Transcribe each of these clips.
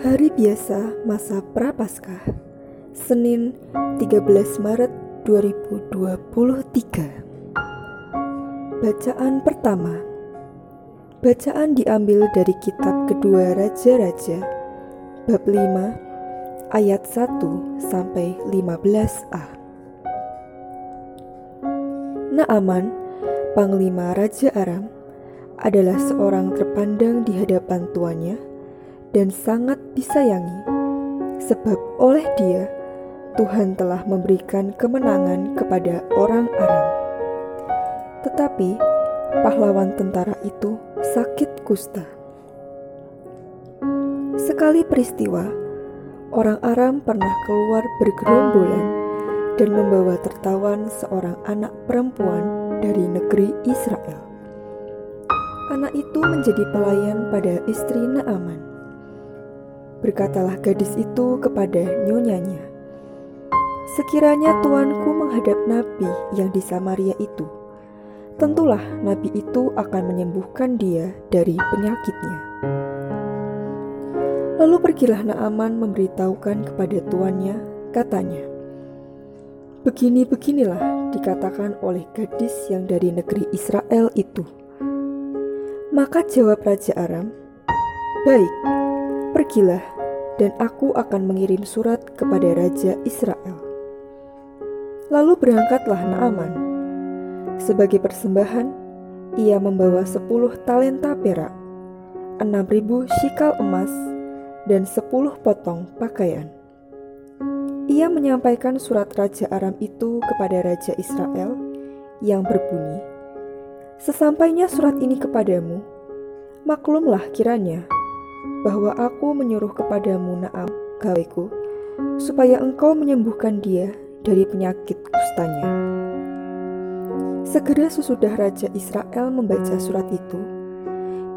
Hari biasa masa Prapaskah Senin 13 Maret 2023 Bacaan pertama. Bacaan diambil dari kitab kedua Raja-Raja Bab 5 ayat 1 sampai 15a Naaman, Panglima Raja Aram, adalah seorang terpandang di hadapan tuannya dan sangat disayangi, sebab oleh dia Tuhan telah memberikan kemenangan kepada orang Aram. Tetapi pahlawan tentara itu sakit kusta. Sekali peristiwa, orang Aram pernah keluar bergerombolan dan membawa tertawan seorang anak perempuan dari negeri Israel. Anak itu menjadi pelayan pada istri Naaman. Berkatalah gadis itu kepada nyonyanya, Sekiranya tuanku menghadap nabi yang di Samaria itu, tentulah nabi itu akan menyembuhkan dia dari penyakitnya. Lalu pergilah Naaman memberitahukan kepada tuannya, katanya, Begini-beginilah dikatakan oleh gadis yang dari negeri Israel itu. Maka jawab Raja Aram, Baik, pergilah dan aku akan mengirim surat kepada Raja Israel. Lalu berangkatlah Naaman. Sebagai persembahan, ia membawa sepuluh talenta perak, enam ribu shikal emas, dan sepuluh potong pakaian. Ia menyampaikan surat Raja Aram itu kepada Raja Israel yang berbunyi, Sesampainya surat ini kepadamu, maklumlah kiranya bahwa aku menyuruh kepadamu Naam, gaweku, supaya engkau menyembuhkan dia dari penyakit kustanya. Segera sesudah Raja Israel membaca surat itu,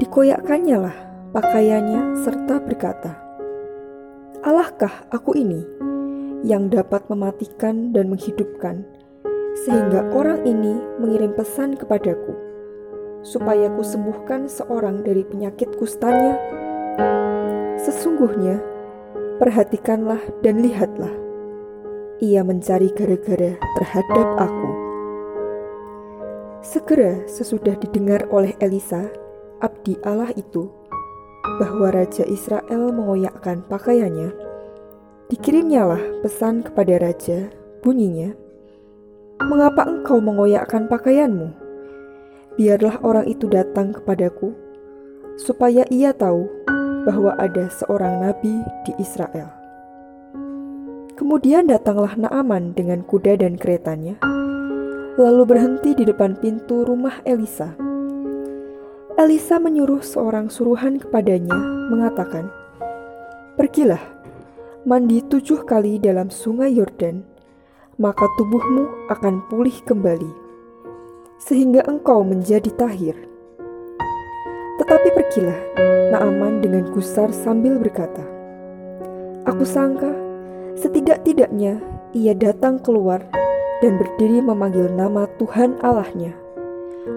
dikoyakkannya lah pakaiannya serta berkata, Allahkah aku ini yang dapat mematikan dan menghidupkan, sehingga orang ini mengirim pesan kepadaku supaya ku sembuhkan seorang dari penyakit kustanya? Sesungguhnya, perhatikanlah dan lihatlah. Ia mencari gara-gara terhadap aku. Segera sesudah didengar oleh Elisa, abdi Allah itu, bahwa Raja Israel mengoyakkan pakaiannya, dikirimnyalah pesan kepada Raja, bunyinya, Mengapa engkau mengoyakkan pakaianmu? biarlah orang itu datang kepadaku, supaya ia tahu bahwa ada seorang nabi di Israel. Kemudian datanglah Naaman dengan kuda dan keretanya, lalu berhenti di depan pintu rumah Elisa. Elisa menyuruh seorang suruhan kepadanya, mengatakan, "Pergilah, mandi tujuh kali dalam sungai Yordan, maka tubuhmu akan pulih kembali." sehingga engkau menjadi tahir. Tetapi pergilah Naaman dengan gusar sambil berkata, Aku sangka setidak-tidaknya ia datang keluar dan berdiri memanggil nama Tuhan Allahnya,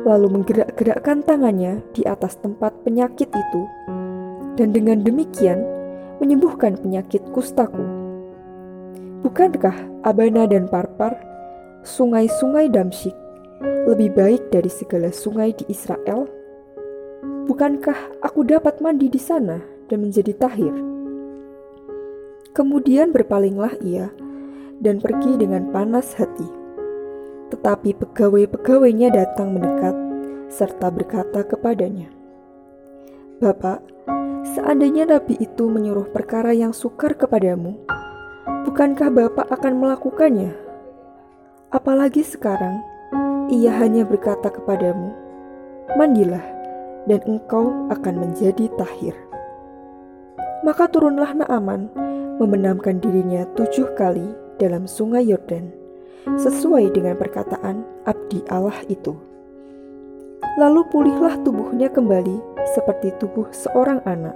lalu menggerak-gerakkan tangannya di atas tempat penyakit itu, dan dengan demikian menyembuhkan penyakit kustaku. Bukankah Abana dan Parpar, sungai-sungai Damsyik, lebih baik dari segala sungai di Israel? Bukankah aku dapat mandi di sana dan menjadi tahir? Kemudian berpalinglah ia dan pergi dengan panas hati. Tetapi pegawai-pegawainya datang mendekat serta berkata kepadanya, Bapak, seandainya nabi itu menyuruh perkara yang sukar kepadamu, bukankah Bapak akan melakukannya? Apalagi sekarang, ia hanya berkata kepadamu, "Mandilah, dan engkau akan menjadi tahir." Maka turunlah Naaman, membenamkan dirinya tujuh kali dalam sungai Yordan, sesuai dengan perkataan abdi Allah itu. Lalu pulihlah tubuhnya kembali seperti tubuh seorang anak,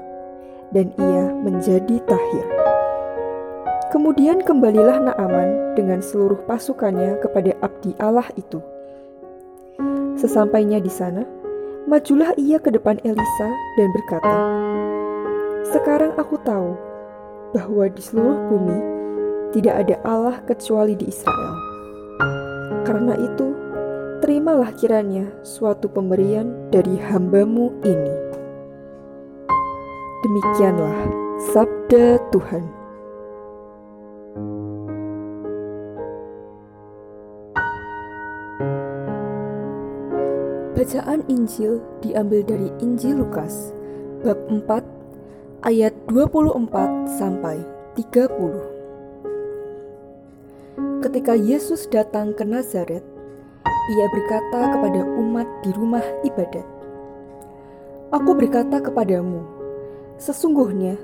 dan ia menjadi tahir. Kemudian kembalilah Naaman dengan seluruh pasukannya kepada abdi Allah itu Sesampainya di sana, majulah ia ke depan Elisa dan berkata, "Sekarang aku tahu bahwa di seluruh bumi tidak ada Allah kecuali di Israel. Karena itu, terimalah kiranya suatu pemberian dari hambamu ini. Demikianlah sabda Tuhan. Bacaan Injil diambil dari Injil Lukas bab 4 ayat 24 sampai 30. Ketika Yesus datang ke Nazaret, ia berkata kepada umat di rumah ibadat, "Aku berkata kepadamu, sesungguhnya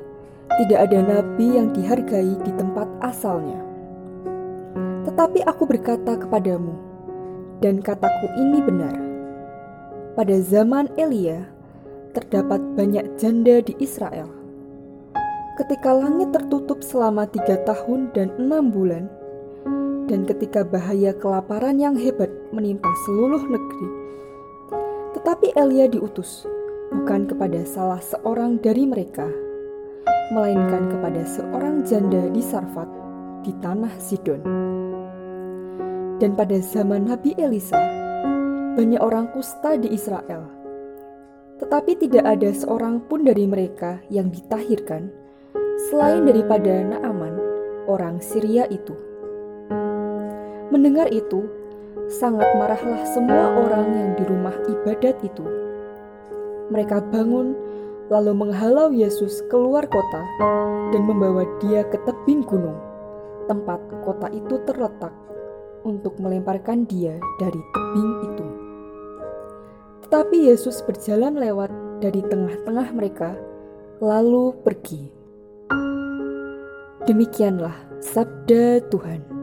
tidak ada nabi yang dihargai di tempat asalnya. Tetapi aku berkata kepadamu, dan kataku ini benar: pada zaman Elia terdapat banyak janda di Israel. Ketika langit tertutup selama tiga tahun dan enam bulan, dan ketika bahaya kelaparan yang hebat menimpa seluruh negeri. Tetapi Elia diutus bukan kepada salah seorang dari mereka, melainkan kepada seorang janda di Sarfat di tanah Sidon. Dan pada zaman Nabi Elisa, banyak orang kusta di Israel. Tetapi tidak ada seorang pun dari mereka yang ditahirkan selain daripada Naaman, orang Syria itu. Mendengar itu, sangat marahlah semua orang yang di rumah ibadat itu. Mereka bangun, lalu menghalau Yesus keluar kota dan membawa dia ke tebing gunung, tempat kota itu terletak, untuk melemparkan dia dari tebing itu. Tetapi Yesus berjalan lewat dari tengah-tengah mereka, lalu pergi. Demikianlah sabda Tuhan.